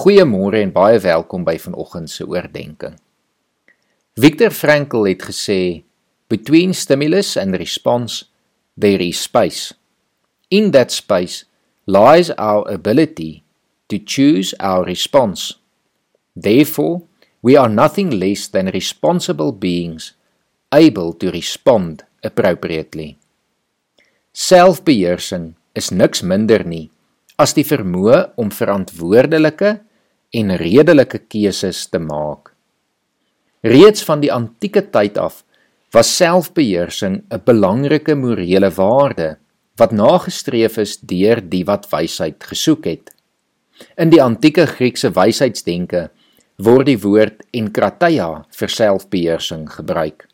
Goeiemôre en baie welkom by vanoggend se oordeenking. Viktor Frankl het gesê, "Between stimulus and response, there is space. In that space lies our ability to choose our response. Therefore, we are nothing less than responsible beings able to respond appropriately." Selfbeheersing is niks minder nie as die vermoë om verantwoordelike en redelike keuses te maak. Reeds van die antieke tyd af was selfbeheersing 'n belangrike morele waarde wat nagestreef is deur die wat wysheid gesoek het. In die antieke Griekse wysheidsdenke word die woord enkrateia vir selfbeheersing gebruik.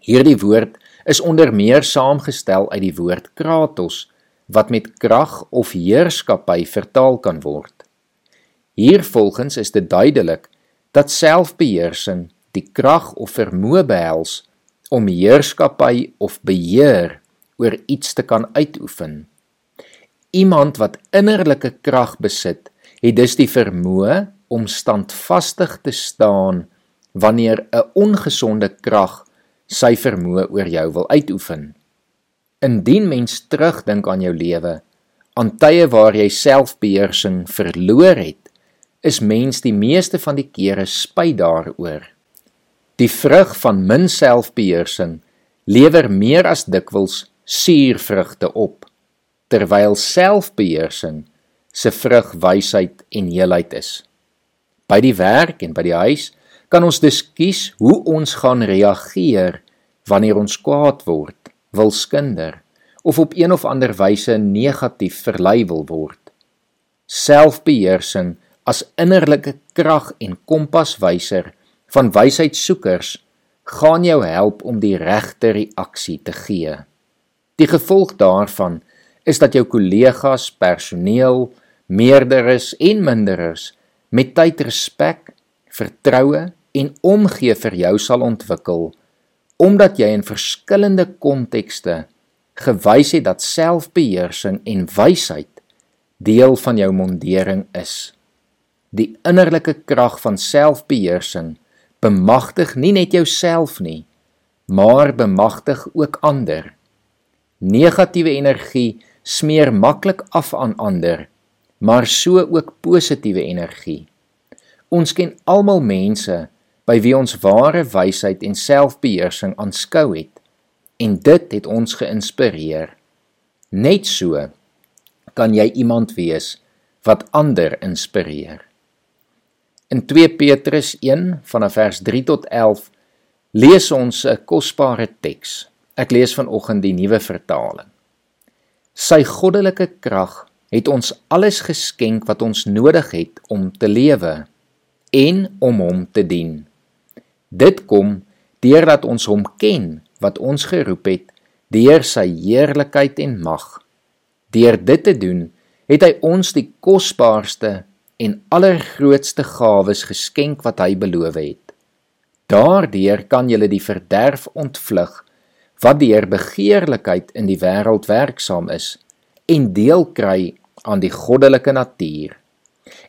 Hierdie woord is onder meer saamgestel uit die woord kratos wat met krag of heerskappy vertaal kan word. Hiervolgens is dit duidelik dat selfbeheersing die krag of vermoë behels om heerskappy of beheer oor iets te kan uitoefen. Iemand wat innerlike krag besit, het dus die vermoë om standvastig te staan wanneer 'n ongesonde krag sy vermoë oor jou wil uitoefen. Indien mens terugdink aan jou lewe, aan tye waar jy selfbeheersing verloor het, is mens die meeste van die kere spyt daaroor. Die vrug van min selfbeheersing lewer meer as dikwels suurvrugte op, terwyl selfbeheersing se vrug wysheid en heelheid is. By die werk en by die huis kan ons dus kies hoe ons gaan reageer wanneer ons kwaad word wilskinder of op een of ander wyse negatief verlei wil word. Selfbeheersing as innerlike krag en kompaswyser van wysheidsoekers gaan jou help om die regte reaksie te gee. Die gevolg daarvan is dat jou kollegas, personeel, meerderes en minderes met tyd respek, vertroue en omgee vir jou sal ontwikkel omdat jy in verskillende kontekste gewys het dat selfbeheersing en wysheid deel van jou mondering is. Die innerlike krag van selfbeheersing bemagtig nie net jouself nie, maar bemagtig ook ander. Negatiewe energie smeer maklik af aan ander, maar so ook positiewe energie. Ons ken almal mense by wie ons ware wysheid en selfbeheersing aanskou het en dit het ons geïnspireer. Net so kan jy iemand wees wat ander inspireer. In 2 Petrus 1 vanaf vers 3 tot 11 lees ons 'n kosbare teks. Ek lees vanoggend die nuwe vertaling. Sy goddelike krag het ons alles geskenk wat ons nodig het om te lewe en om hom te dien. Dit kom deurdat ons hom ken wat ons geroep het deur sy heerlikheid en mag. Deur dit te doen, het hy ons die kosbaarste en allergrootste gawes geskenk wat hy beloof het. Daardeur kan jy die verderf ontvlug wat deur begeerlikheid in die wêreld werksaam is en deel kry aan die goddelike natuur.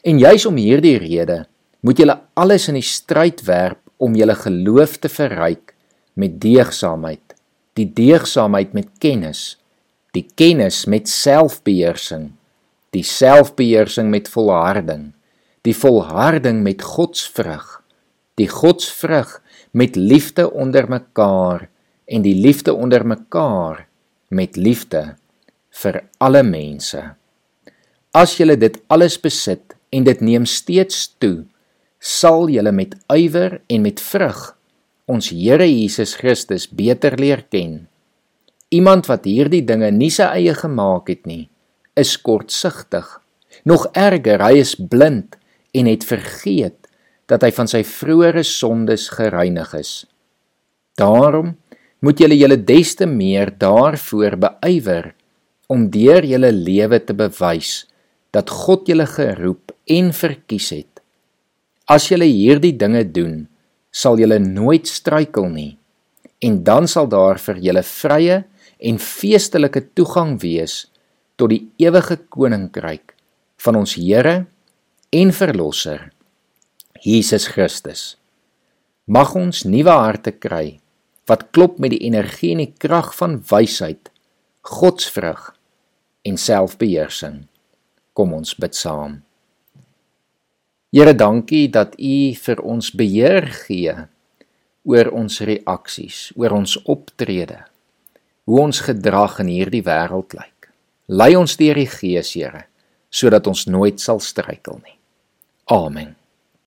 En juis om hierdie rede moet jy alles in die stryd werp om julle geloof te verryk met deegsaamheid, die deegsaamheid met kennis, die kennis met selfbeheersing, die selfbeheersing met volharding, die volharding met godsvrug, die godsvrug met liefde onder mekaar en die liefde onder mekaar met liefde vir alle mense. As julle dit alles besit en dit neem steeds toe, sal julle met ywer en met vrug ons Here Jesus Christus beter leer ken. Iemand wat hierdie dinge nie sy eie gemaak het nie, is kortsigtig. Nog erger, hy is blind en het vergeet dat hy van sy vroeëre sondes gereinig is. Daarom moet julle julle des te meer daarvoor beywer om deur julle lewe te bewys dat God julle geroep en verkies het. As julle hierdie dinge doen, sal julle nooit struikel nie. En dan sal daar vir julle vrye en feestelike toegang wees tot die ewige koninkryk van ons Here en verlosser Jesus Christus. Mag ons nuwe harte kry wat klop met die energie en die krag van wysheid, godsvrug en selfbeheersing. Kom ons bid saam. Here, dankie dat U vir ons beheer gee oor ons reaksies, oor ons optrede, hoe ons gedrag in hierdie wêreld lyk. Lei ons deur die Gees, Here, sodat ons nooit sal struikel nie. Amen.